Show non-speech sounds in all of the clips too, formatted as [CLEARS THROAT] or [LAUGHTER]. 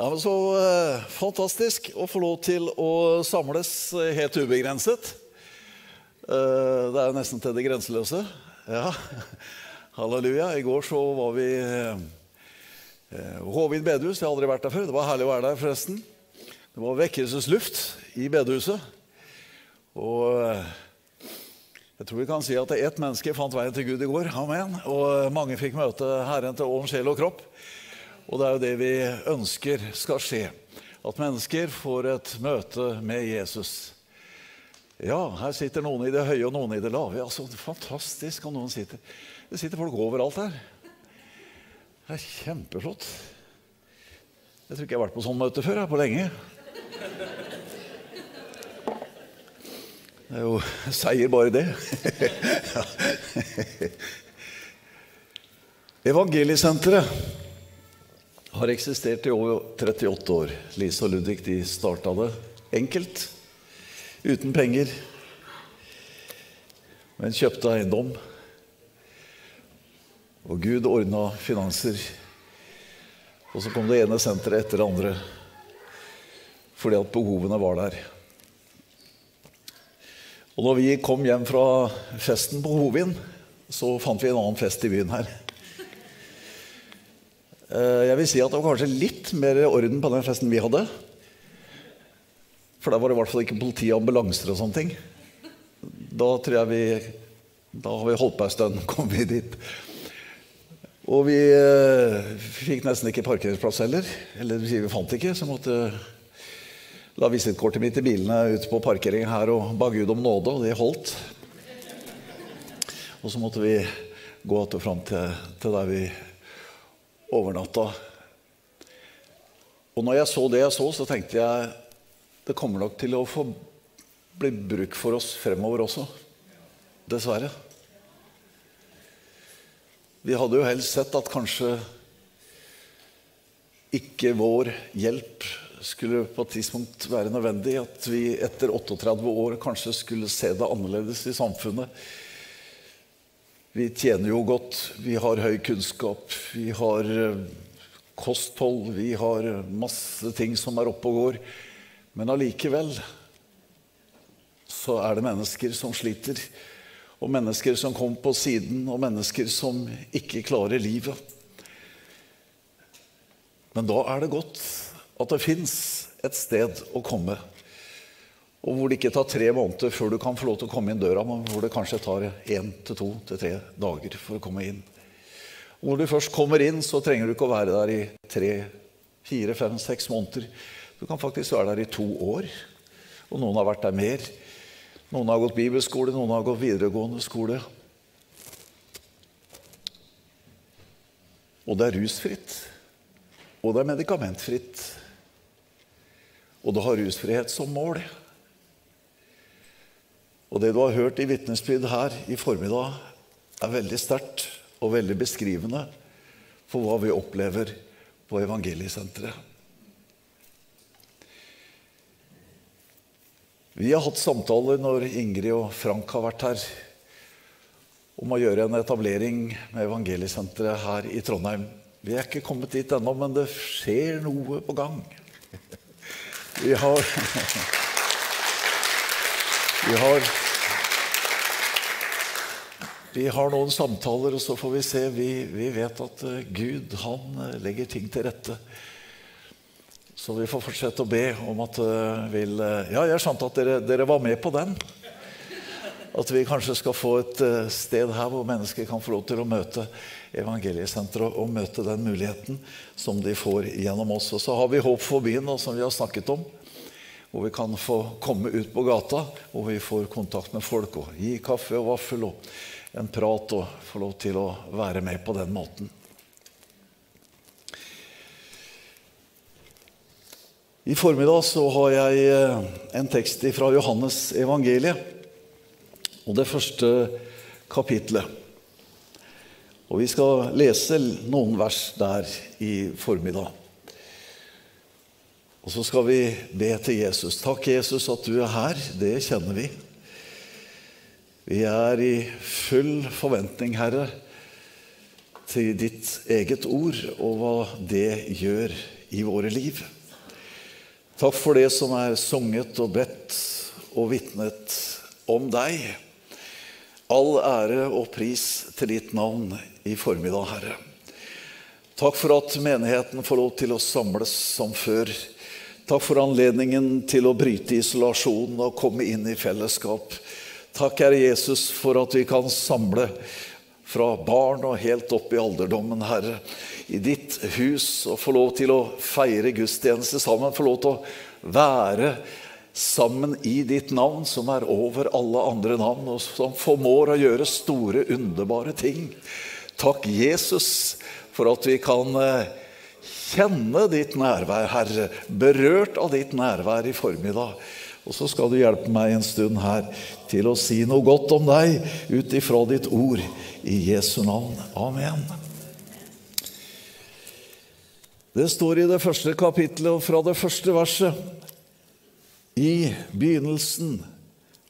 Ja, men Så eh, fantastisk å få lov til å samles eh, helt ubegrenset. Eh, det er jo nesten til det grenseløse. Ja, [LAUGHS] halleluja. I går så var vi eh, Håvin bedehus. Jeg har aldri vært der før. Det var herlig å være der, forresten. Det var vekkelsesluft i bedehuset. Og jeg tror vi kan si at ett menneske fant veien til Gud i går. Amen. Og mange fikk møte Herren til ånd, sjel og kropp. Og det er jo det vi ønsker skal skje. At mennesker får et møte med Jesus. Ja, her sitter noen i det høye og noen i det lave. Altså, fantastisk om noen sitter Det sitter folk overalt her. Det er kjempeflott. Jeg tror ikke jeg har vært på sånn møte før. Jeg, på lenge. Det er jo seier, bare det. [LAUGHS] Evangeliesenteret har eksistert i over 38 år. Lise og Ludvig de starta det enkelt, uten penger, men kjøpte eiendom. Og Gud ordna finanser. Og så kom det ene senteret etter det andre fordi at behovene var der. Og når vi kom hjem fra festen på Hovin, så fant vi en annen fest i byen her. Eh, jeg vil si at det var kanskje litt mer orden på den festen vi hadde. For der var det i hvert fall ikke politi og ambulanser og sånne ting. Da tror jeg vi Da har vi holdt på en stund, [LAUGHS] kom vi dit. Og vi eh, fikk nesten ikke parkeringsplass heller. Eller vi fant ikke, så måtte la visittkortet mitt i bilene ut på parkeringen her og ba Gud om nåde, og det holdt. Og så måtte vi gå fram til, til der vi overnatta. Og når jeg så det jeg så, så tenkte jeg det kommer nok til å få bli bruk for oss fremover også. Dessverre. Vi hadde jo helst sett at kanskje ikke vår hjelp skulle på et tidspunkt være nødvendig. At vi etter 38 år kanskje skulle se det annerledes i samfunnet. Vi tjener jo godt, vi har høy kunnskap, vi har eh, kosthold, vi har masse ting som er oppe og går. Men allikevel så er det mennesker som sliter. Og mennesker som kommer på siden, og mennesker som ikke klarer livet. Men da er det godt at det fins et sted å komme og hvor det ikke tar tre måneder før du kan få lov til å komme inn døra, men hvor det kanskje tar én til to til tre dager for å komme inn. Og når du først kommer inn, så trenger du ikke å være der i tre, fire, fem, seks måneder. Du kan faktisk være der i to år. Og noen har vært der mer. Noen har gått bibelskole, noen har gått videregående skole. Og det er rusfritt. Og det er medikamentfritt. Og det har rusfrihet som mål. Og det du har hørt i vitnesbyrd her i formiddag, er veldig sterkt og veldig beskrivende for hva vi opplever på Evangeliesenteret. Vi har hatt samtaler når Ingrid og Frank har vært her, om å gjøre en etablering med Evangeliesenteret her i Trondheim. Vi er ikke kommet dit ennå, men det skjer noe på gang. Vi har [LAUGHS] Vi har, vi har noen samtaler, og så får vi se. Vi, vi vet at eh, Gud han eh, legger ting til rette. Så vi får fortsette å be om at uh, vil Ja, jeg skjønte at dere, dere, var med på den. At vi kanskje skal få et sted her hvor mennesker kan få lov til å møte evangeliesenteret og møte den muligheten som de får gjennom oss. Og så har vi Håp for byen, som vi har snakket om hvor vi kan få komme ut på gata, hvor vi får kontakt med folk og gi kaffe og vaffel og en prat og få lov til å være med på den måten. I formiddag så har jeg eh, en tekst fra Johannes evangeliet, og det første kapitlet. Og vi skal lese noen vers der i formiddag. Og så skal vi be til Jesus. Takk, Jesus, at du er her. Det kjenner vi. Vi er i full forventning, Herre, til ditt eget ord og hva det gjør i våre liv. Takk for det som er sunget og bedt og vitnet om deg. All ære og pris til ditt navn i formiddag, Herre. Takk for at menigheten får lov til å samles som før. Takk for anledningen til å bryte isolasjonen og komme inn i fellesskap. Takk, Herre Jesus, for at vi kan samle fra barn og helt opp i alderdommen, Herre, i ditt hus og få lov til å feire gudstjeneste sammen. Få lov til å være sammen i ditt navn, som er over alle andre navn, og som formår å gjøre store, underbare ting. Takk, Jesus, for at vi kan eh, kjenne ditt nærvær, Herre, berørt av ditt nærvær i formiddag. Og så skal du hjelpe meg en stund her til å si noe godt om deg ut ifra ditt ord. I Jesu navn. Amen. Det står i det første kapittelet og fra det første verset. I begynnelsen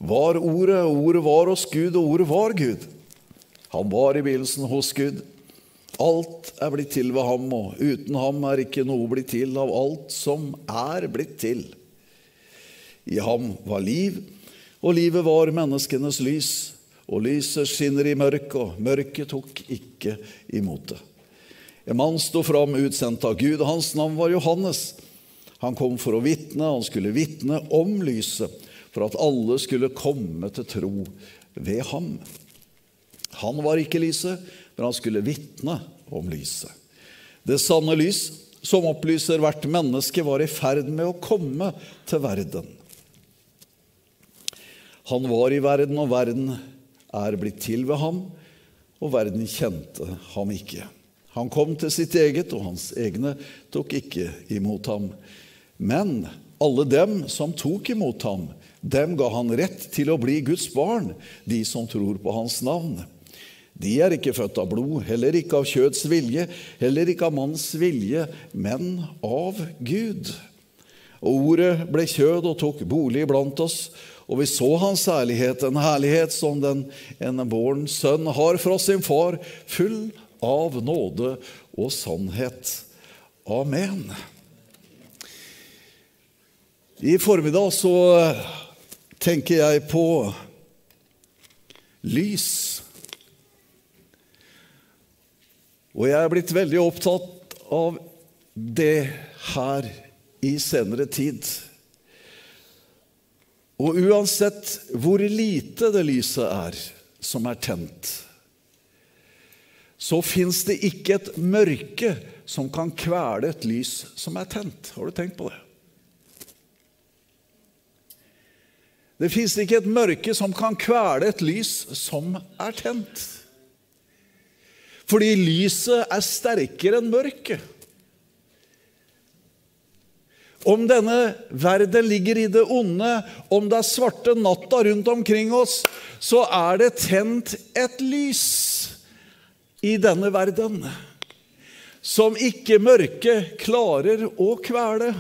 var Ordet, Ordet var hos Gud, og Ordet var Gud. Han var i begynnelsen hos Gud. Alt er blitt til ved ham, og uten ham er ikke noe blitt til av alt som er blitt til. I ham var liv, og livet var menneskenes lys. Og lyset skinner i mørket, og mørket tok ikke imot det. En mann sto fram utsendt av Gud, og hans navn var Johannes. Han kom for å vitne, han skulle vitne om lyset, for at alle skulle komme til tro ved ham. Han var ikke lyset, men han skulle vitne om lyset. Det sanne lys, som opplyser hvert menneske, var i ferd med å komme til verden. Han var i verden, og verden er blitt til ved ham, og verden kjente ham ikke. Han kom til sitt eget, og hans egne tok ikke imot ham. Men alle dem som tok imot ham, dem ga han rett til å bli Guds barn, de som tror på hans navn. De er ikke født av blod, heller ikke av kjøds vilje, heller ikke av manns vilje, men av Gud. Og Ordet ble kjød og tok bolig blant oss, og vi så hans herlighet, en herlighet som den enebåren sønn har fra sin far, full av nåde og sannhet. Amen. I formiddag så tenker jeg på lys. Og jeg er blitt veldig opptatt av det her i senere tid. Og uansett hvor lite det lyset er som er tent, så fins det ikke et mørke som kan kvele et lys som er tent. Har du tenkt på det? Det fins ikke et mørke som kan kvele et lys som er tent. Fordi lyset er sterkere enn mørket. Om denne verden ligger i det onde, om det er svarte natta rundt omkring oss, så er det tent et lys i denne verden som ikke mørket klarer å kvele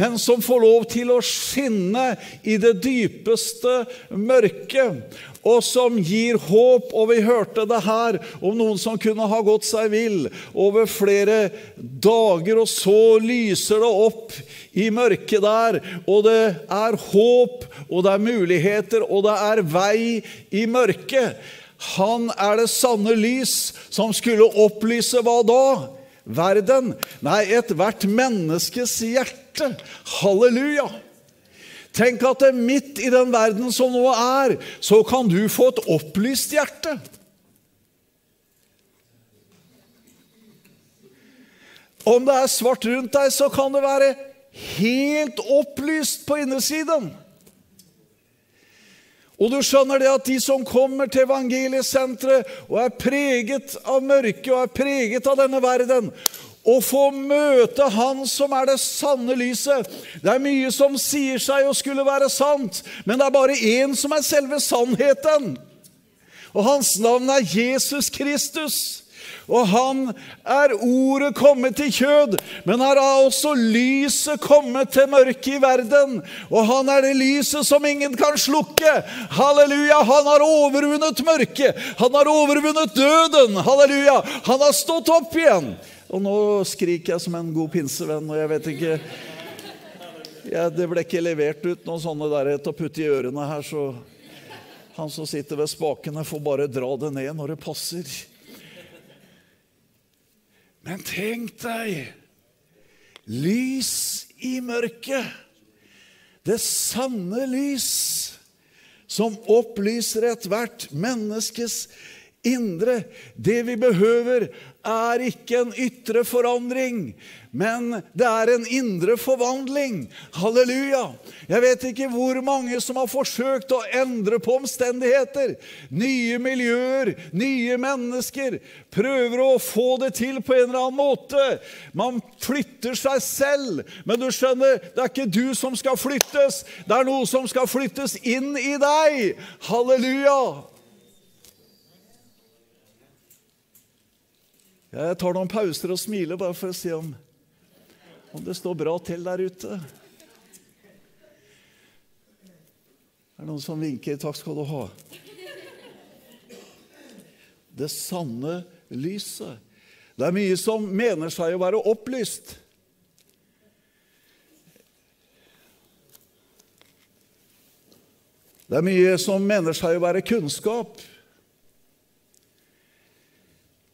men som får lov til å skinne i det dypeste mørket, og som gir håp. Og vi hørte det her om noen som kunne ha gått seg vill over flere dager, og så lyser det opp i mørket der, og det er håp, og det er muligheter, og det er vei i mørket. Han er det sanne lys som skulle opplyse hva da? verden. Nei, ethvert menneskes hjerte. Halleluja! Tenk at det midt i den verden som nå er, så kan du få et opplyst hjerte. Om det er svart rundt deg, så kan det være helt opplyst på innesiden. Og du skjønner det at de som kommer til evangeliesenteret og er preget av mørket og er preget av denne verden, og få møte Han som er det sanne lyset. Det er mye som sier seg å skulle være sant, men det er bare én som er selve sannheten. Og hans navn er Jesus Kristus. Og han er ordet kommet til kjød, men her har også lyset kommet til mørket i verden. Og han er det lyset som ingen kan slukke. Halleluja! Han har overvunnet mørket. Han har overvunnet døden. Halleluja! Han har stått opp igjen. Og nå skriker jeg som en god pinsevenn, og jeg vet ikke ja, Det ble ikke levert ut noen sånne der til å putte i ørene her, så han som sitter ved spakene, får bare dra det ned når det passer. Men tenk deg lys i mørket. Det sanne lys som opplyser ethvert menneskes indre. Det vi behøver, er ikke en ytre forandring, men det er en indre forvandling. Halleluja! Jeg vet ikke hvor mange som har forsøkt å endre på omstendigheter. Nye miljøer, nye mennesker. Prøver å få det til på en eller annen måte. Man flytter seg selv, men du skjønner, det er ikke du som skal flyttes. Det er noe som skal flyttes inn i deg. Halleluja! Jeg tar noen pauser og smiler bare for å se om, om det står bra til der ute. Det er noen som vinker. Takk skal du ha. Det sanne lyset. Det er mye som mener seg å være opplyst. Det er mye som mener seg å være kunnskap.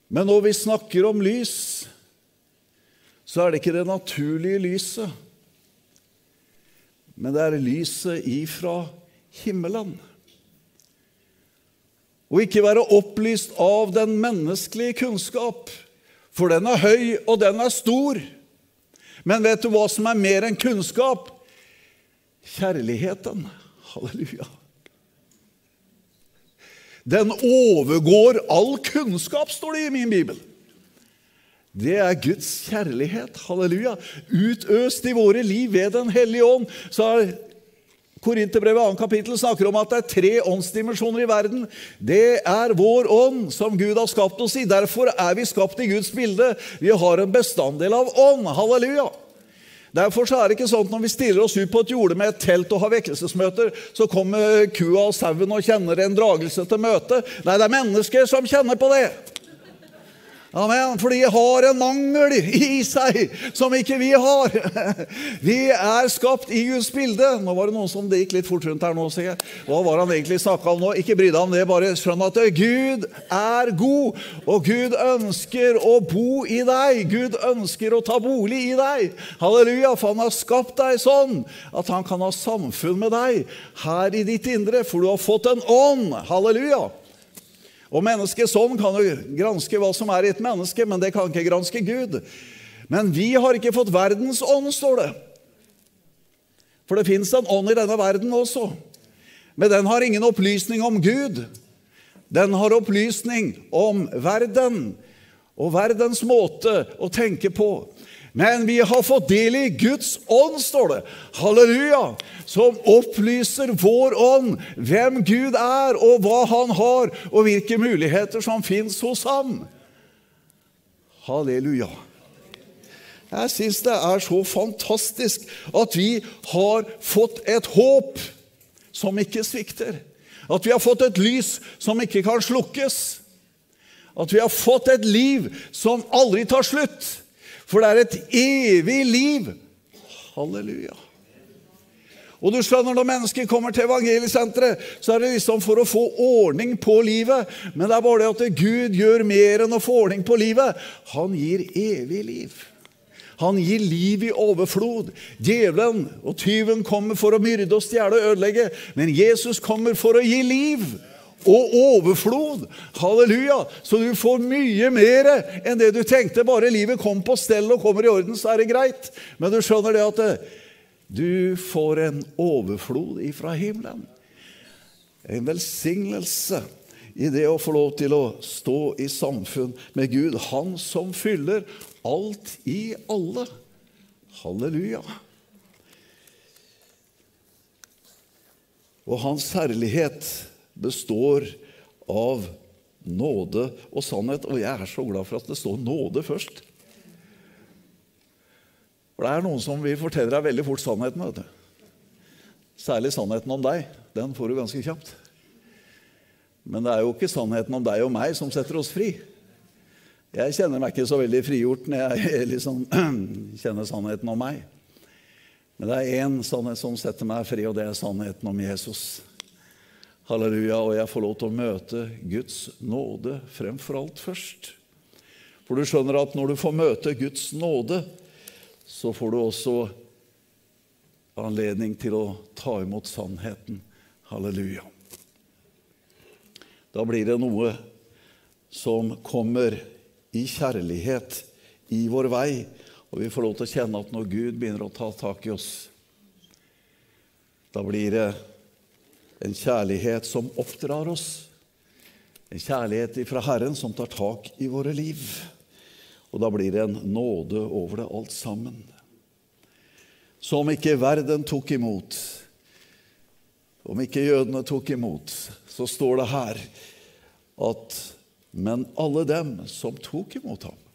Men når vi snakker om lys, så er det ikke det naturlige lyset, men det er lyset ifra himmelen. Og ikke være opplyst av den menneskelige kunnskap, for den er høy, og den er stor. Men vet du hva som er mer enn kunnskap? Kjærligheten. Halleluja. Den overgår all kunnskap, står det i min bibel. Det er Guds kjærlighet. Halleluja. Utøst i våre liv ved Den hellige ånd. Så er Korinterbrevet 2. kapittel snakker om at det er tre åndsdimensjoner i verden. Det er vår ånd som Gud har skapt oss i. Derfor er vi skapt i Guds bilde. Vi har en bestanddel av ånd. Halleluja. Derfor er det ikke sånn at når vi stiller oss ut på et jorde med et telt og har vekkelsesmøter, så kommer kua og sauen og kjenner en dragelse til møte. Nei, det er mennesker som kjenner på det. Amen. For de har en mangel i seg som ikke vi har. Vi er skapt i Guds bilde. Nå var det noen som det gikk litt fort rundt her nå, sier jeg. Hva var han egentlig snakka om nå? Ikke bry deg om det, bare skjønn at Gud er god, og Gud ønsker å bo i deg. Gud ønsker å ta bolig i deg. Halleluja, for han har skapt deg sånn at han kan ha samfunn med deg her i ditt indre, for du har fått en ånd. Halleluja. Og Menneskets ånd kan jo granske hva som er i et menneske, men det kan ikke granske Gud. Men vi har ikke fått verdens ånd, står det. For det fins en ånd i denne verden også. Men den har ingen opplysning om Gud. Den har opplysning om verden og verdens måte å tenke på. Men vi har fått del i Guds ånd, står det. Halleluja! Som opplyser vår ånd hvem Gud er, og hva han har, og hvilke muligheter som fins hos ham. Halleluja. Jeg syns det er så fantastisk at vi har fått et håp som ikke svikter. At vi har fått et lys som ikke kan slukkes. At vi har fått et liv som aldri tar slutt. For det er et evig liv. Halleluja. Og du skjønner, Når mennesker kommer til evangeliesenteret, så er det liksom for å få ordning på livet. Men det er bare det at Gud gjør mer enn å få ordning på livet. Han gir evig liv. Han gir liv i overflod. Djevelen og tyven kommer for å myrde og stjele og ødelegge, men Jesus kommer for å gi liv og overflod. Halleluja! Så du får mye mer enn det du tenkte. Bare livet kom på stell og kommer i orden, så er det greit. Men du skjønner det at eh, du får en overflod ifra himmelen. En velsignelse i det å få lov til å stå i samfunn med Gud. Han som fyller alt i alle. Halleluja. Og hans herlighet består av nåde og sannhet. Og jeg er så glad for at det står nåde først. For det er noen som vil fortelle deg veldig fort sannheten. vet du. Særlig sannheten om deg. Den får du ganske kjapt. Men det er jo ikke sannheten om deg og meg som setter oss fri. Jeg kjenner meg ikke så veldig frigjort når jeg [LAUGHS] liksom [CLEARS THROAT] kjenner sannheten om meg. Men det er én sannhet som setter meg fri, og det er sannheten om Jesus. Halleluja. Og jeg får lov til å møte Guds nåde fremfor alt først. For du skjønner at når du får møte Guds nåde, så får du også anledning til å ta imot sannheten. Halleluja. Da blir det noe som kommer i kjærlighet i vår vei, og vi får lov til å kjenne at når Gud begynner å ta tak i oss, da blir det en kjærlighet som oppdrar oss. En kjærlighet fra Herren som tar tak i våre liv. Og da blir det en nåde over det alt sammen. Som ikke verden tok imot, om ikke jødene tok imot, så står det her at men alle dem som tok imot ham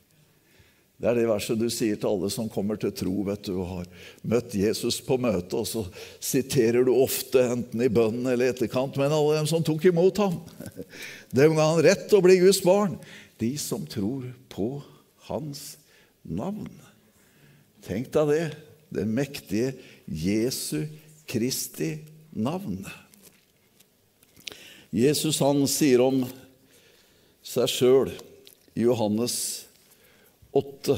det er det verset du sier til alle som kommer til tro vet du, og har møtt Jesus på møte, og så siterer du ofte, enten i bønnen eller etterkant, men alle dem som tok imot ham. [LAUGHS] Dem ga han rett til å bli Guds barn. De som tror på hans navn. Tenk deg det. Det mektige Jesu Kristi navn. Jesus han sier om seg sjøl i Johannes 8.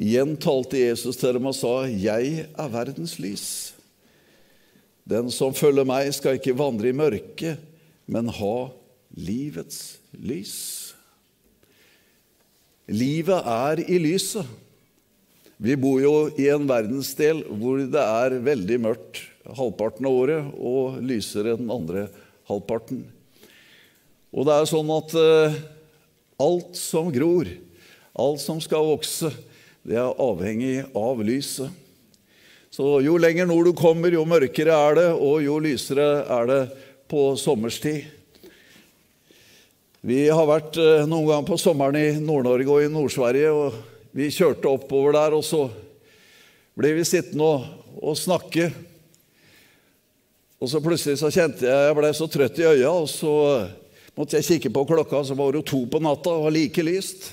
Igjen talte Jesus til dem og sa, 'Jeg er verdens lys.' 'Den som følger meg, skal ikke vandre i mørket, men ha livets lys.' Livet er i lyset. Vi bor jo i en verdensdel hvor det er veldig mørkt halvparten av året og lysere den andre halvparten. Og det er sånn at uh, alt som gror, alt som skal vokse, det er avhengig av lyset. Så jo lenger nord du kommer, jo mørkere er det, og jo lysere er det på sommerstid. Vi har vært uh, noen ganger på sommeren i Nord-Norge og i Nord-Sverige, og vi kjørte oppover der, og så ble vi sittende og, og snakke. Og så plutselig så kjente jeg jeg ble så trøtt i øya, og så måtte jeg kikke på klokka, så var det to på natta og like lyst.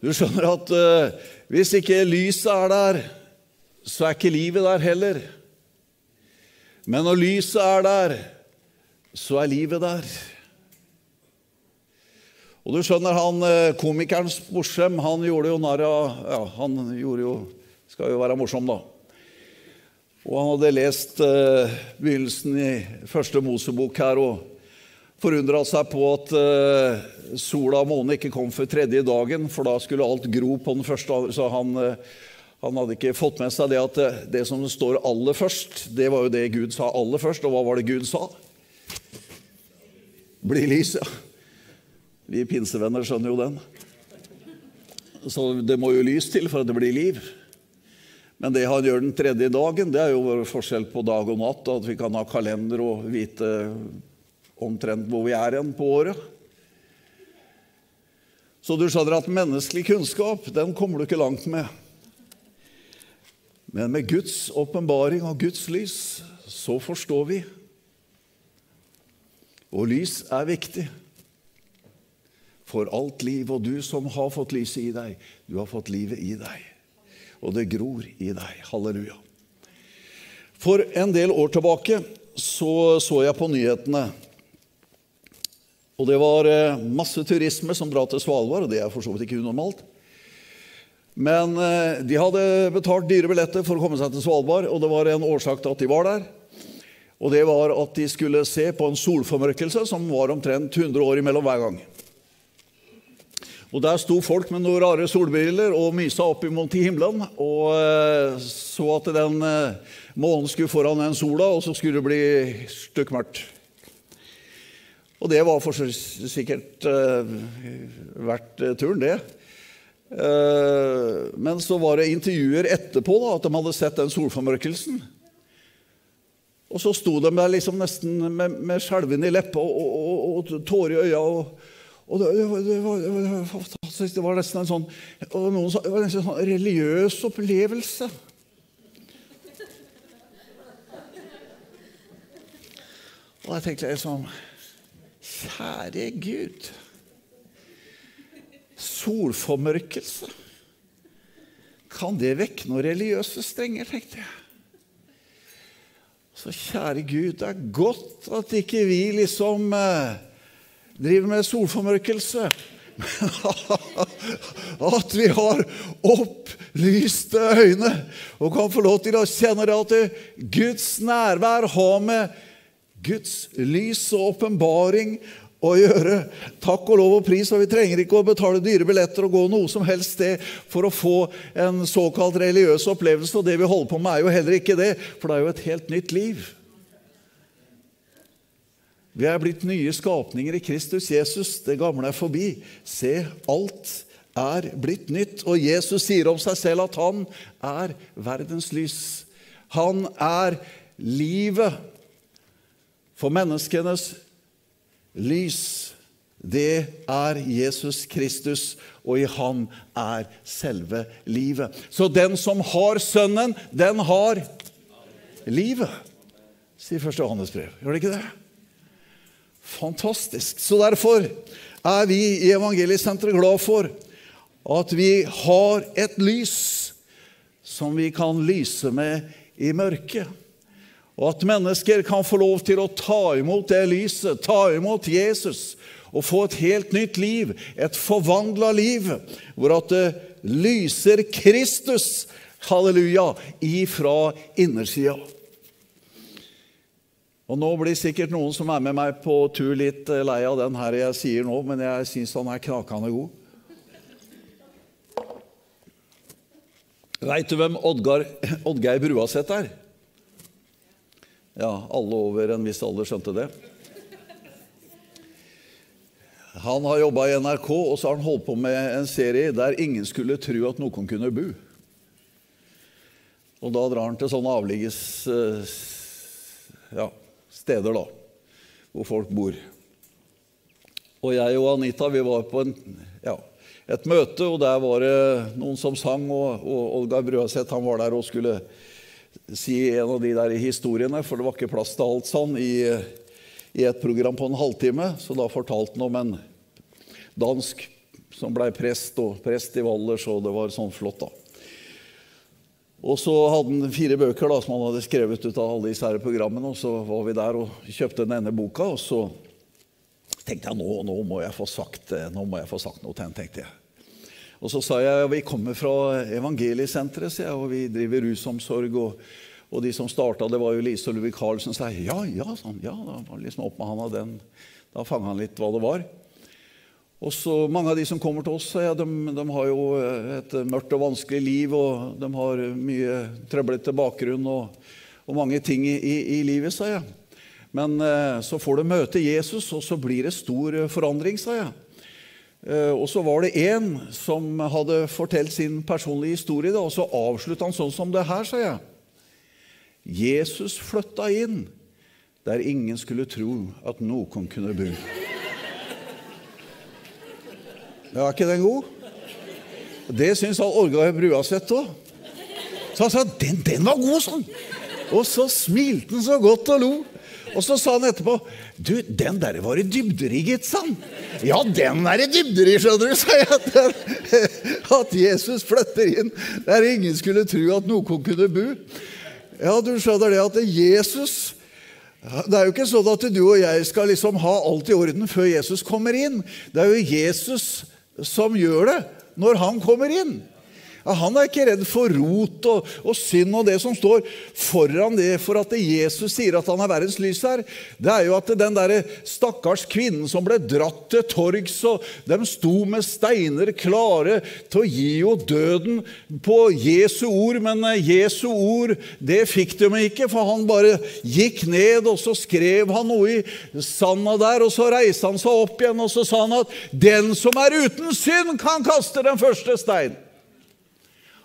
Du skjønner at uh, hvis ikke lyset er der, så er ikke livet der heller. Men når lyset er der, så er livet der. Og du skjønner, han eh, komikeren Sporsem, han gjorde jo narr av Ja, han gjorde jo Skal jo være morsom, da. Og han hadde lest eh, begynnelsen i første Mosebok her og forundra seg på at eh, sola og månen ikke kom for tredje dagen, for da skulle alt gro på den første. Så han, eh, han hadde ikke fått med seg det at det, det som står aller først, det var jo det Gud sa aller først. Og hva var det Gud sa? Bli lys, ja. Vi pinsevenner skjønner jo den. Så det må jo lys til for at det blir liv. Men det han gjør den tredje dagen, det er jo forskjell på dag og natt. At vi kan ha kalender og vite omtrent hvor vi er igjen på året. Så du skjønner at menneskelig kunnskap den kommer du ikke langt med. Men med Guds åpenbaring og Guds lys så forstår vi. Og lys er viktig for alt liv. Og du som har fått lyset i deg, du har fått livet i deg og det gror i deg. Halleluja. For en del år tilbake så, så jeg på nyhetene. Og det var eh, masse turisme som drar til Svalbard, og det er for så vidt ikke unormalt. Men eh, de hadde betalt dyre billetter for å komme seg til Svalbard, og det var en årsak til at de var der. Og det var at de skulle se på en solformørkelse som var omtrent 100 år imellom hver gang. Og Der sto folk med noen rare solbriller og mysa opp imot i himmelen og eh, så at den eh, månen skulle foran den sola, og så skulle det bli stykkmørkt. Og det var for sikkert uh, verdt turen, det. Men så var det intervjuer etterpå da, at de hadde sett den solformørkelsen. Og så sto de der liksom nesten med, med skjelven i leppa og, og, og, og tårer i øya. Og, og det, det, var, det, var, fantastisk. Det var nesten en sånn, noen, det var nesten en sånn religiøs opplevelse. Og jeg tenkte liksom Kjære Gud. Solformørkelse. Kan det vekke noen religiøse strenger, tenkte jeg. Så kjære Gud, det er godt at ikke vi liksom eh, driver med solformørkelse. [LAUGHS] at vi har opplyste øyne og kan få lov til å kjenne det at Guds nærvær har med Guds lys og åpenbaring å gjøre. Takk og lov og pris, og vi trenger ikke å betale dyre billetter og gå noe som helst sted for å få en såkalt religiøs opplevelse. Og det vi holder på med, er jo heller ikke det, for det er jo et helt nytt liv. Vi er blitt nye skapninger i Kristus Jesus. Det gamle er forbi. Se, alt er blitt nytt. Og Jesus sier om seg selv at han er verdens lys. Han er livet for menneskenes lys, det er Jesus Kristus, og i Han er selve livet. Så den som har Sønnen, den har livet, sier første Johannes brev. Gjør det ikke det? Fantastisk. Så derfor er vi i Evangeliesenteret glad for at vi har et lys som vi kan lyse med i mørket. Og at mennesker kan få lov til å ta imot det lyset, ta imot Jesus, og få et helt nytt liv, et forvandla liv, hvor at det lyser Kristus, halleluja, ifra innersida. Og Nå blir sikkert noen som er med meg på tur, litt eh, lei av den her jeg sier nå, men jeg syns han er knakende god. Veit du hvem Oddgar, [LAUGHS] Oddgeir Bruaseth er? Ja, alle over en viss alder skjønte det. Han har jobba i NRK, og så har han holdt på med en serie der ingen skulle tro at noen kunne bo. Og da drar han til sånne avligges eh, ja, steder, da, hvor folk bor. Og jeg og Anita vi var på en, ja, et møte, og der var det noen som sang, og, og Olga Brøaseth han var der og skulle si en av de der historiene, for det var ikke plass til alt sånn i, i et program på en halvtime. Så da fortalte han om en dansk som blei prest, og prest i Valdres, og det var sånn flott, da. Og så hadde han fire bøker da, som han hadde skrevet ut av alle disse her programmene. Og så var vi der og kjøpte den ene boka, og så tenkte jeg nå, nå, må jeg få sagt, nå må jeg få sagt noe til henne. tenkte jeg. Og så sa jeg vi kommer fra Evangeliesenteret, og vi driver rusomsorg. Og, og de som starta det, var jo Lise og Ludvig Carlsen. sa jeg, ja, ja, sånn, ja, da var liksom opp med han av den. Da fanga han litt hva det var. Og så Mange av de som kommer til oss, ja, de, de, har jo et mørkt og vanskelig liv. og De har mye trøblete bakgrunn og, og, mange ting i, i, livet, sa jeg. Men eh, så får de møte Jesus, og så blir det stor forandring, sa jeg. Eh, og så var det en som hadde fortalt sin personlige historie, og så avslutta han sånn som det her, sa jeg. Jesus flytta inn der ingen skulle tro at noen kunne bo. Ja, er ikke den god? Det syns Orgar Bruaseth òg. Så han sa den, den var god, sånn. Og så smilte han så godt og lo. Og så sa han etterpå Du, den der var i dybderigget, sa han. Ja, den er i dybderi, skjønner du, sa jeg. At, at Jesus flytter inn der ingen skulle tro at noen kunne bo. Ja, du skjønner det at Jesus det er jo ikke sånn at du og jeg skal liksom ha alt i orden før Jesus kommer inn. Det er jo Jesus som gjør det når han kommer inn. Han er ikke redd for rot og, og, synd og det som står foran det for at Jesus sier at han er verdens lys her. Det er jo at den der stakkars kvinnen som ble dratt til torgs, og de sto med steiner klare til å gi jo døden på Jesu ord, men Jesu ord det fikk de ikke, for han bare gikk ned, og så skrev han noe i sanda der, og så reiste han seg opp igjen, og så sa han at den som er uten synd, kan kaste den første stein.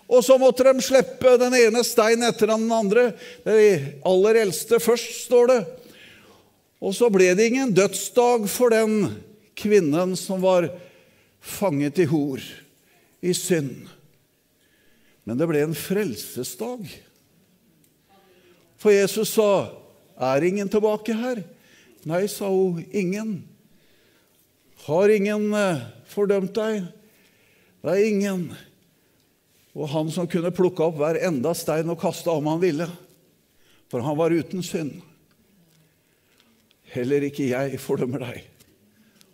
Og så måtte de slippe den ene steinen etter den andre. Det aller eldste først, står det. Og så ble det ingen dødsdag for den kvinnen som var fanget i hor, i synd. Men det ble en frelsesdag. For Jesus sa, 'Er ingen tilbake her?' Nei, sa hun, 'ingen'. Har ingen eh, fordømt deg? Det er ingen. Og han som kunne plukke opp hver enda stein og kaste om han ville, for han var uten synd. Heller ikke jeg fordømmer deg.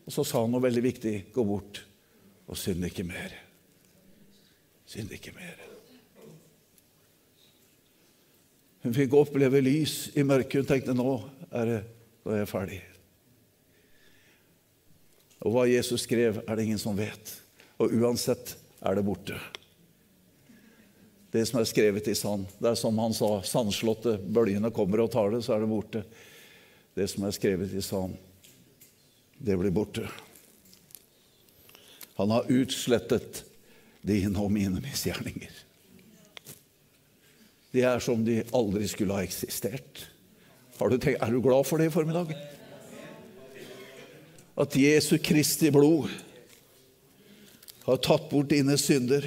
Og så sa han noe veldig viktig. Gå bort og synd ikke mer. Synd ikke mer. Hun fikk oppleve lys i mørket. Hun tenkte nå er, det, nå er jeg ferdig. Og hva Jesus skrev, er det ingen som vet. Og uansett er det borte. Det som er skrevet i sand. Det er som han sa, sandslottet, bølgene kommer og tar det, så er det borte. Det som er skrevet i sand, det blir borte. Han har utslettet dine og mine misgjerninger. De er som de aldri skulle ha eksistert. Du tenkt, er du glad for det i formiddag? At Jesu Kristi blod har tatt bort dine synder.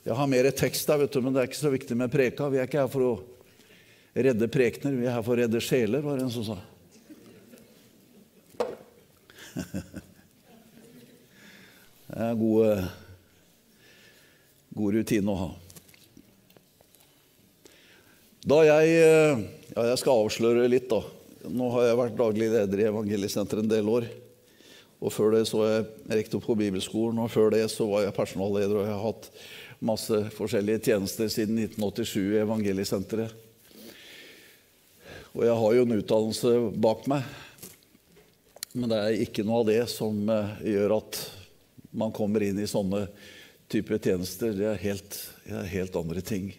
Jeg har mer tekst der, vet du, men det er ikke så viktig med preka. Vi er ikke her for å redde prekener, vi er her for å redde sjeler, var det en som sa. [LAUGHS] Det er god, god rutine å ha. Da jeg Ja, jeg skal avsløre litt, da. Nå har jeg vært daglig leder i Evangeliesenteret en del år. Og Før det så var jeg rektor på bibelskolen, og før det så var jeg personalleder. Og jeg har hatt masse forskjellige tjenester siden 1987 i Evangeliesenteret. Og jeg har jo en utdannelse bak meg, men det er ikke noe av det som eh, gjør at man kommer inn i sånne typer tjenester. Det er helt, er helt andre ting.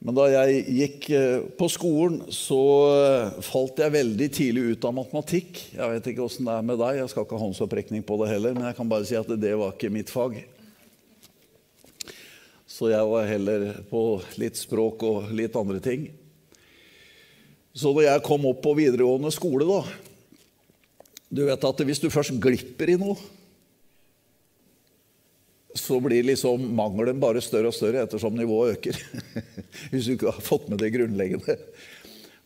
Men da jeg gikk eh, på skolen, så eh, falt jeg veldig tidlig ut av matematikk. Jeg vet ikke åssen det er med deg, jeg skal ikke ha håndsopprekning på det heller, men jeg kan bare si at det var ikke mitt fag. Så jeg var heller på litt språk og litt andre ting. Så da jeg kom opp på videregående skole, da Du vet at hvis du først glipper i noe, så blir liksom mangelen bare større og større ettersom nivået øker. [LAUGHS] hvis du ikke har fått med det grunnleggende.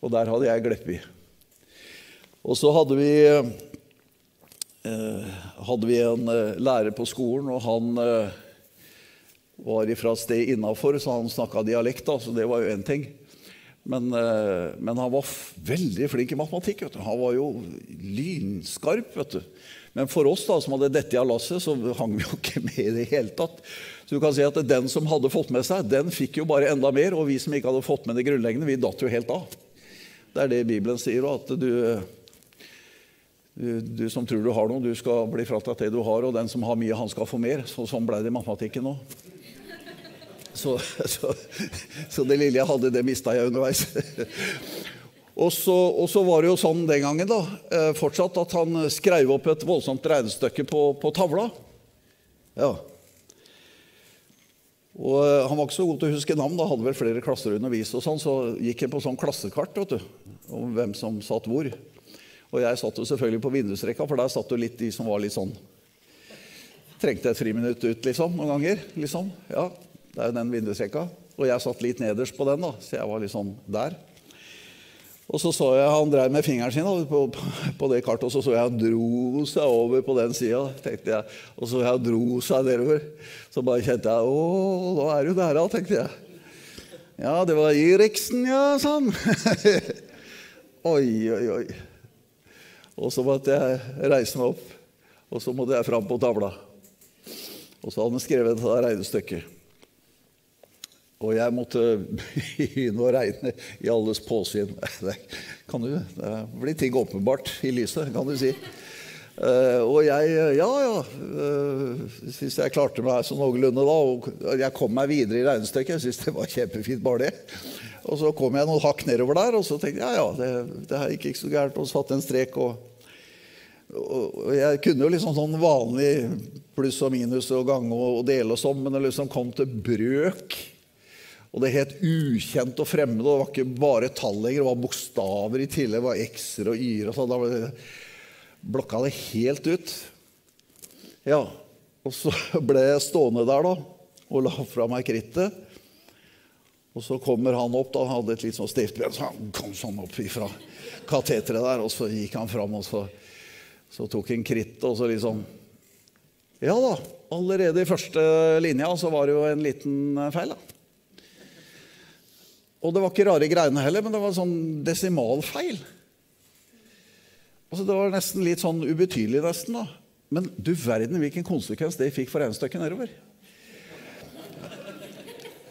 Og der hadde jeg glippet. Og så hadde vi, eh, hadde vi en eh, lærer på skolen, og han eh, var fra et sted innafor, så han snakka dialekt, da, så det var jo én ting. Men, eh, men, han var veldig flink i matematikk. Vet du. Han var jo lynskarp. vet du. Men for oss da, som hadde dette av lasset, så hang vi jo [LAUGHS] ikke med i det hele tatt. Så du kan si at Den som hadde fått med seg, den fikk jo bare enda mer. Og vi som ikke hadde fått med det grunnleggende, vi datt jo helt av. Det er det Bibelen sier. at du, du, du som tror du har noe, du skal bli fratatt det du har. Og den som har mye, han skal få mer. Så, sånn ble det i matematikken nå. Så, så, så, det lille jeg hadde, det mista jeg underveis. og, så, og så, var det jo sånn den gangen da, eh, fortsatt at han skrev opp et voldsomt regnestykke på, på tavla. Ja. Og eh, Han var ikke så god til å huske navn, da hadde vel flere klasser undervist. og sånn, Så gikk han på sånn klassekart vet du, om hvem som satt hvor. Og jeg satt jo selvfølgelig på vindusrekka, for der satt jo litt de som var litt sånn Trengte et friminutt ut, liksom, noen ganger. liksom, ja. Det er jo den vindusrekka. Og jeg satt litt nederst på den, da, så jeg var liksom der. Og så så jeg han drev med fingeren sin på, på, det kartet, og så så jeg han dro seg over på den sida. Og så jeg dro seg nedover. Så bare kjente jeg Å, nå er du der, da, tenkte jeg. Ja, det var Eriksen, ja, sånn. [LAUGHS] oi, oi, oi. Og så måtte jeg reise meg opp, og så måtte jeg fram på tavla. Og så hadde han skrevet det regnestykket. Og jeg måtte begynne å regne i alles påsyn. Det, kan du, det blir ting åpenbart i lyset, kan du si. Uh, og jeg Ja, ja. Uh, syns jeg klarte meg så noenlunde da. Og jeg kom meg videre i regnestykket. Jeg syns det var kjempefint, bare det. Og så kom jeg noen hakk nedover der, og så tenkte jeg ja, ja, det, det her gikk ikke så gærent. Og satte en strek. og og jeg kunne jo liksom sånn vanlig pluss og minus og gange og dele og sånn, men det liksom kom til brøk. Og det het ukjent og fremmed, og det var ikke bare tall lenger, det var bokstaver i tillegg. Det var x-er og y-er og sånn. Da blokka det helt ut. Ja, og så ble jeg stående der da, og la fra meg krittet. Og så kommer han opp, da, han hadde et litt sånn stivt ben, så han kom sånn opp fra kateteret der, og så gikk han fram, og så så tok han krittet og så liksom Ja da, allerede i første linja så var det jo en liten feil, da. Og det var ikke rare greiene heller, men det var sånn desimalfeil. Altså, det var nesten litt sånn ubetydelig, nesten. da. Men du verden hvilken konsekvens det fikk for regnestykket nedover.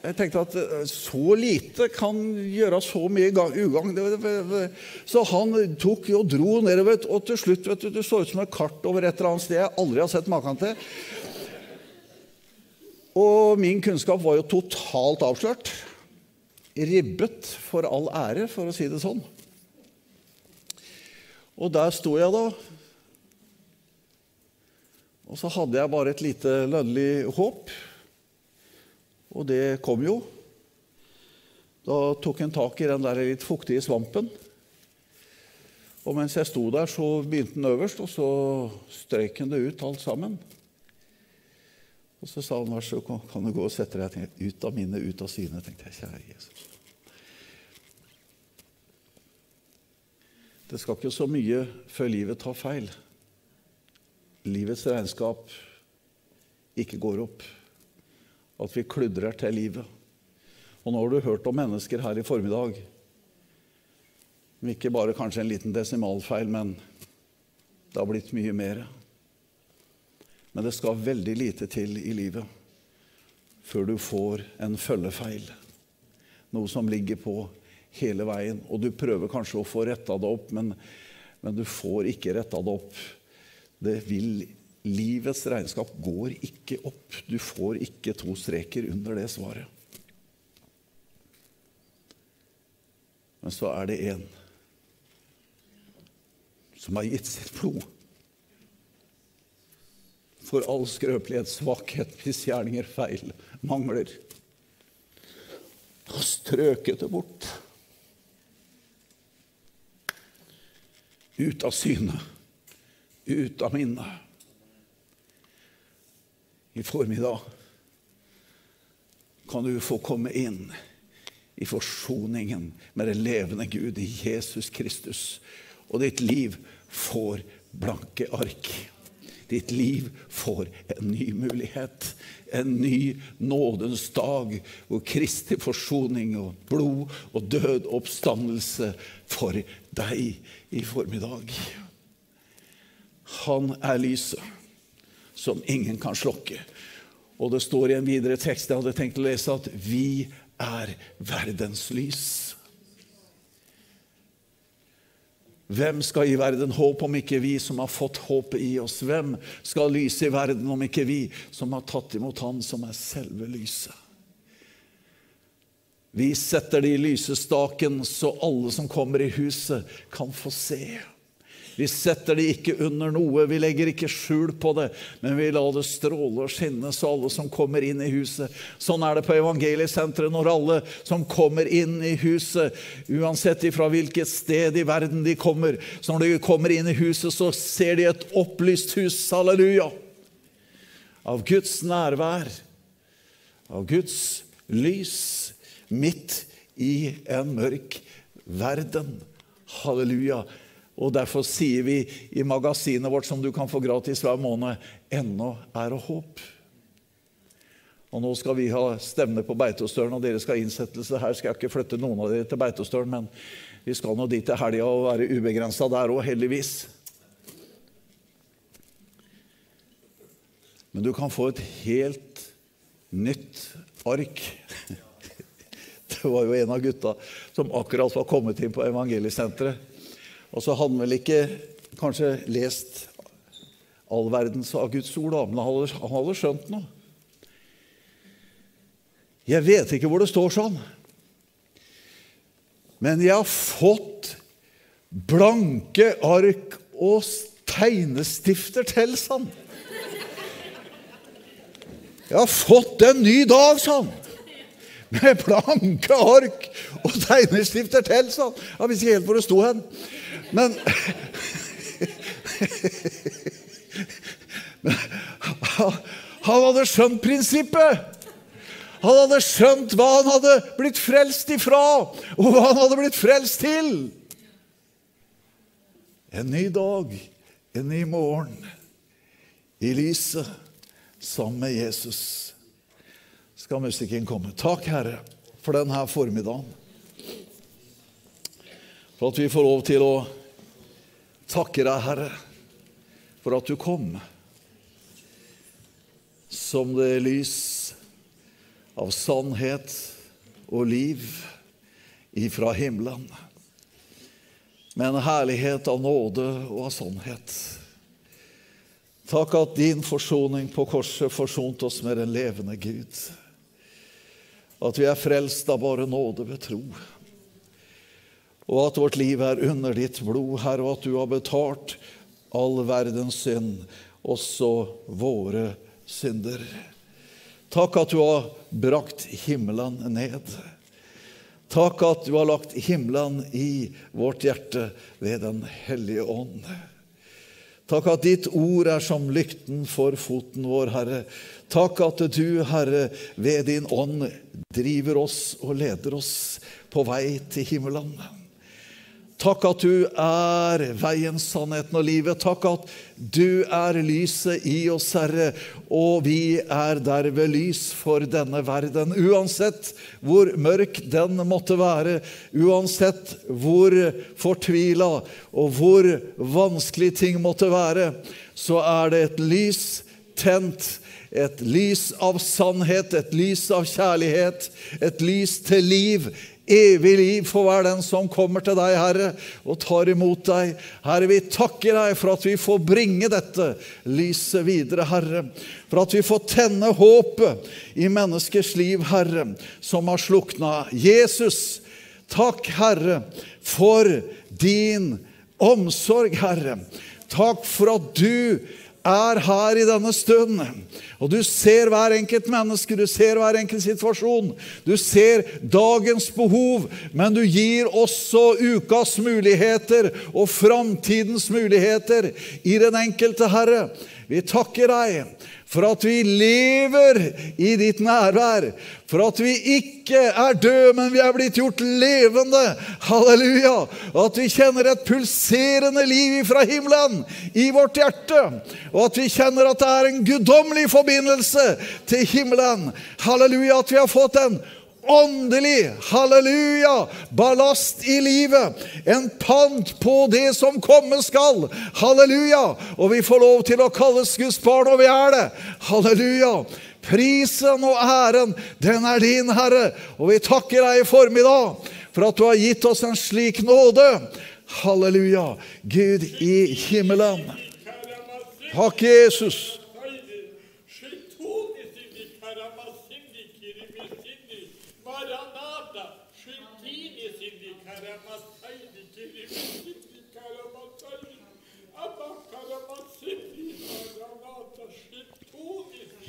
Jeg tenkte at eh, så lite kan gjøre så mye ugagn. Så han tok og dro nedover, og til slutt vet du, det så ut som et kart over et eller annet sted jeg aldri har sett maken til. Og min kunnskap var jo totalt avslørt. Ribbet for all ære, for å si det sånn. Og der sto jeg da. Og så hadde jeg bare et lite lønnlig håp. Og det kom jo. Da tok en tak i den der litt fuktige svampen. Og mens jeg sto der, så begynte den øverst, og så strøyk den det ut alt sammen. Og så sa han, vær så god, kan du gå og sette deg? tenkte, ut av minnet, ut av syne. tenkte jeg, kjære Jesus. Det skal ikke så mye før livet tar feil. Livets regnskap ikke går opp at vi kludrer til livet. Og nå har du hørt om mennesker her i formiddag ikke bare kanskje en liten desimalfeil, men det har blitt mye mer. Men det skal veldig lite til i livet før du får en følgefeil. Noe som ligger på hele veien. Og du prøver kanskje å få retta det opp, men, men du får ikke retta det opp. Det vil Livets regnskap går ikke opp. Du får ikke to streker under det svaret. Men så er det en som har gitt sitt blod for all skrøpelighet, svakhet, misgjerninger, feil, mangler. Og strøket det bort. Ut av syne, ut av minnet i formiddag kan du få komme inn i forsoningen med den levende Gud i Jesus Kristus. Og ditt liv får blanke ark. Ditt liv får en ny mulighet. En ny nådens dag hvor Kristi forsoning og blod og død oppstandelse for deg i formiddag. Han er lyset som ingen kan slokke. Og det står i en videre tekst jeg hadde tenkt å lese, at vi er verdens lys. Hvem skal gi verden håp om ikke vi som har fått håpet i oss? Hvem skal lyse i verden om ikke vi som har tatt imot Han som er selve lyset? Vi setter det i lysestaken, så alle som kommer i huset, kan få se. Vi setter det ikke under noe, vi legger ikke skjul på det, men vi lar det stråle og skinne så alle som kommer inn i huset. Sånn er det på evangeliesenteret når alle som kommer inn i huset, uansett fra hvilket sted i verden de kommer, så når de kommer inn i huset, så ser de et opplyst hus. Halleluja! Av Guds nærvær, av Guds lys, midt i en mørk verden. Halleluja. Og Derfor sier vi i magasinet vårt, som du kan få gratis hver måned, 'Ennå er det håp'. Og Nå skal vi ha stevne på Beitostølen, og dere skal ha innsettelse her. Skal jeg ikke flytte noen av dere til Beitostølen, men vi skal nå dit til helga og være ubegrensa der òg, heldigvis. Men du kan få et helt nytt ark. [LAUGHS] Det var jo en av gutta som akkurat var kommet inn på evangeliesenteret. Og så hadde han vel ikke kanskje lest all verdens av Guds ord, men han hadde, skjønt noe. Jeg vet ikke hvor det står sånn, men jeg har fått blanke ark og tegnestifter til, sa han. Jeg har fått en ny dag, sa han. Med blanke ark og tegnestifter til, sa han. Jeg visste ikke helt hvor det sto hen. Men [LAUGHS] Han hadde skjønt prinsippet. Han hadde skjønt hva han hadde blitt frelst ifra, og hva han hadde blitt frelst til. En ny dag, en ny morgen, i lyset, sammen med Jesus. Skal musikken komme. Takk, Herre, for denne formiddagen. For at vi får lov til å takke deg, Herre, for at du kom som det lys av sannhet og liv ifra himmelen. Med en herlighet av nåde og av sannhet. Takk at din forsoning på korset forsonte oss med den levende Gud. At vi er frelst av bare nåde ved tro. Og at vårt liv er under ditt blod, Herre, og at du har betalt all verdens synd, også våre synder. Takk at du har brakt himmelen ned. Takk at du har lagt himmelen i vårt hjerte ved Den hellige ånd. Takk at ditt ord er som lykten for foten vår, Herre. Takk at du, Herre, ved din ånd driver oss og leder oss på vei til himmelen. Takk at du er veien, sannheten og livet. Takk at du er lyset i oss, Herre, og vi er derved lys for denne verden. Uansett hvor mørk den måtte være, uansett hvor fortvila og hvor vanskelig ting måtte være, så er det et lys tent. Et lys av sannhet, et lys av kjærlighet, et lys til liv, Evig liv for hver den som kommer til deg, Herre, og tar imot deg. Herre, vi takker deg for at vi får bringe dette lyset videre, Herre. For at vi får tenne håpet i menneskers liv, Herre, som har slukna. Jesus, takk, Herre, for din omsorg, Herre. Takk for at du er her i denne stunden. Og du ser hver enkelt menneske, du ser hver enkelt situasjon. Du ser dagens behov, men du gir også ukas muligheter og framtidens muligheter i den enkelte Herre. Vi takker deg for at vi lever i ditt nærvær, for at vi ikke er døde, men vi er blitt gjort levende. Halleluja! Og at vi kjenner et pulserende liv fra himmelen i vårt hjerte, og at vi kjenner at det er en guddommelig forbindelse til himmelen. Halleluja! At vi har fått en åndelig, halleluja, ballast i livet. En pant på det som komme skal. Halleluja. Og vi får lov til å kalles Guds barn, og vi er det. Halleluja. Prisen og æren, den er din, Herre. Og vi takker deg i formiddag for at du har gitt oss en slik nåde. Halleluja. Gud i himmelen. Takk, Jesus.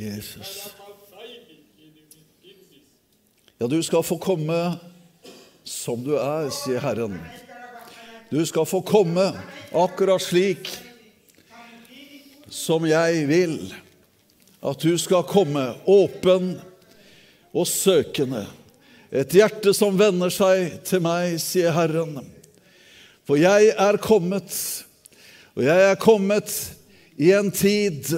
Jesus. Ja, du skal få komme som du er, sier Herren. Du skal få komme akkurat slik som jeg vil at du skal komme, åpen og søkende. Et hjerte som vender seg til meg, sier Herren. For jeg er kommet, og jeg er kommet i en tid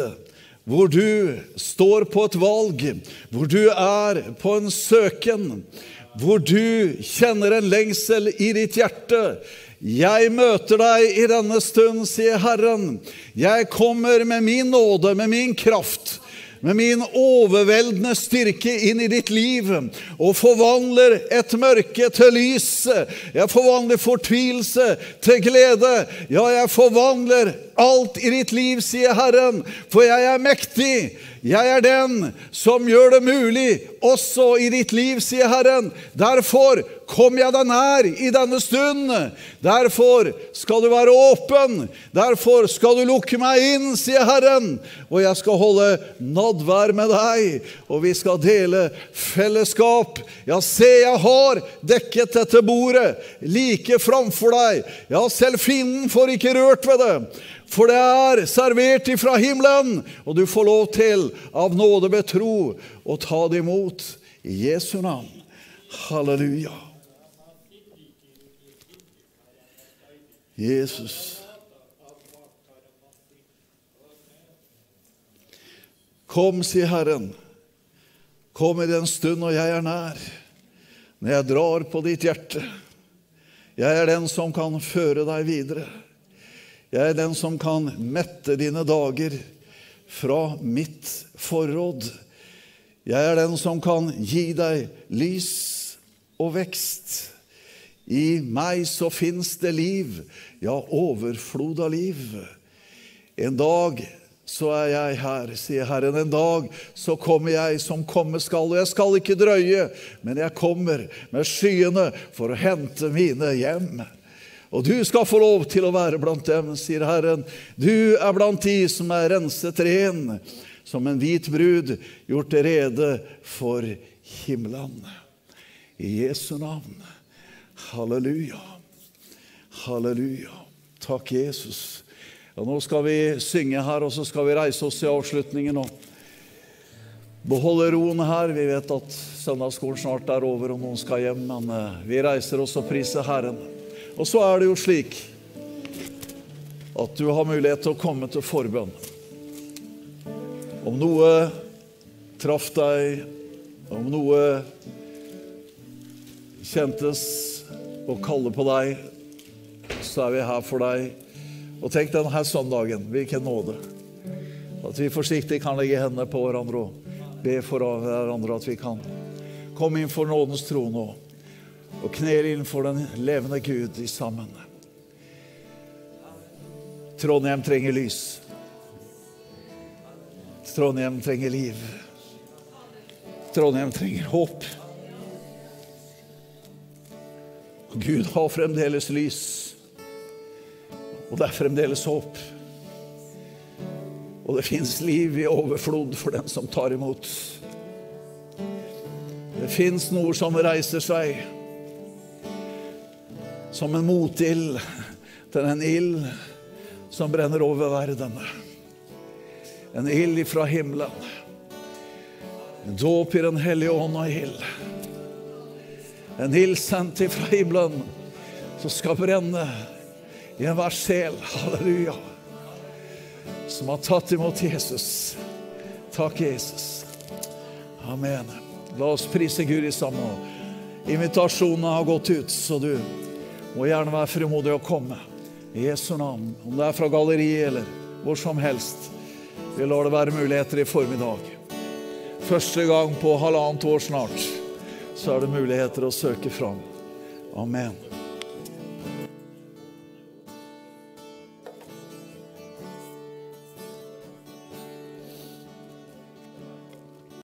hvor du står på et valg, hvor du er på en søken, hvor du kjenner en lengsel i ditt hjerte. Jeg møter deg i denne stund, sier Herren. Jeg kommer med min nåde, med min kraft med min overveldende styrke inn i ditt liv og forvandler et mørke til lys. Jeg forvandler fortvilelse til glede. Ja, jeg forvandler alt i ditt liv, sier Herren, for jeg er mektig. Jeg er den som gjør det mulig også i ditt liv, sier Herren. Derfor kom jeg deg nær i denne stund. Derfor skal du være åpen. Derfor skal du lukke meg inn, sier Herren. Og jeg skal holde nadvær med deg, og vi skal dele fellesskap. Ja, se, jeg har dekket dette bordet like framfor deg. Ja, selv fienden får ikke rørt ved det. For det er servert ifra himmelen, og du får lov til av nåde ved tro å ta det imot i Jesu navn. Halleluja. Jesus. Kom, sier Herren. Kom i den stund når jeg er nær, når jeg drar på ditt hjerte. Jeg er den som kan føre deg videre. Jeg er den som kan mette dine dager fra mitt forråd. Jeg er den som kan gi deg lys og vekst. I meg så fins det liv, ja, overflod av liv. En dag så er jeg her, sier Herren. En dag så kommer jeg som komme skal. Og jeg skal ikke drøye, men jeg kommer med skyene for å hente mine hjem. Og du skal få lov til å være blant dem, sier Herren. Du er blant de som er renset ren, som en hvit brud, gjort rede for himmelen. I Jesu navn. Halleluja. Halleluja. Takk, Jesus. Og nå skal vi synge her, og så skal vi reise oss i avslutningen og beholde roen her. Vi vet at søndagsskolen snart er over, og noen skal hjem, men eh, vi reiser oss og priser Herren. Og så er det jo slik at du har mulighet til å komme til forbønn. Om noe traff deg, om noe kjentes å kalle på deg, så er vi her for deg. Og tenk denne søndagen, hvilken nåde. At vi forsiktig kan legge hendene på hverandre og be for hverandre at vi kan komme inn for nådens tro nå og kneler innenfor den levende Gud i sammen. Trondheim trenger lys. Trondheim trenger liv. Trondheim trenger håp. Gud har fremdeles lys, og det er fremdeles håp. Og det fins liv i overflod for den som tar imot. Det fins noe som reiser seg som en motild til en ild som brenner over verden. En ild ifra himmelen. En dåp i Den hellige ånd og ild. En ild sendt ifra himmelen som skal brenne i enhver sjel. Halleluja. Som har tatt imot Jesus. Takk, Jesus. Amen. La oss prise Gud i sammen. Invitasjonene har gått ut, så du må gjerne være frimodig å komme. I Jesu navn. Om det er fra galleriet eller hvor som helst. Vi lar det være muligheter i formiddag. Første gang på halvannet år snart så er det muligheter å søke fram. Amen.